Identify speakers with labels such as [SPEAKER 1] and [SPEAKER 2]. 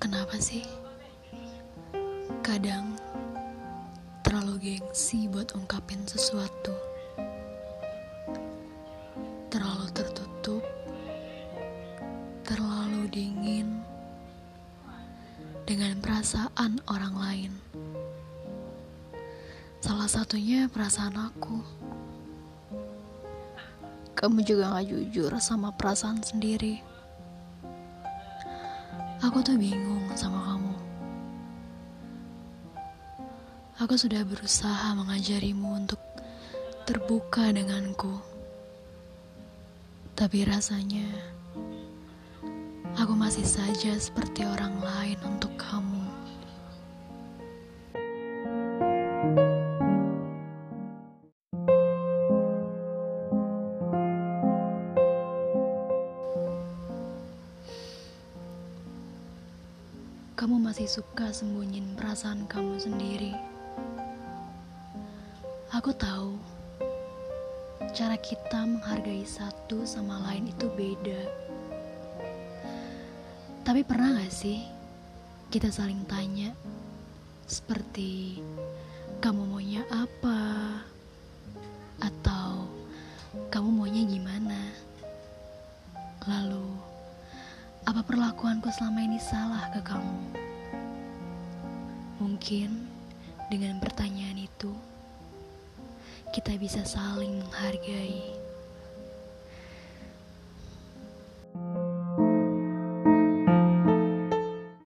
[SPEAKER 1] kenapa sih? Kadang terlalu gengsi buat ungkapin sesuatu. Terlalu tertutup, terlalu dingin dengan perasaan orang lain. Salah satunya perasaan aku. Kamu juga gak jujur sama perasaan sendiri. Aku tuh bingung sama kamu. Aku sudah berusaha mengajarimu untuk terbuka denganku. Tapi rasanya aku masih saja seperti orang lain untuk kamu. Kamu masih suka sembunyiin perasaan kamu sendiri. Aku tahu cara kita menghargai satu sama lain itu beda. Tapi pernah gak sih kita saling tanya seperti kamu maunya apa? Apa perlakuanku selama ini salah ke kamu? Mungkin dengan pertanyaan itu, kita bisa saling menghargai.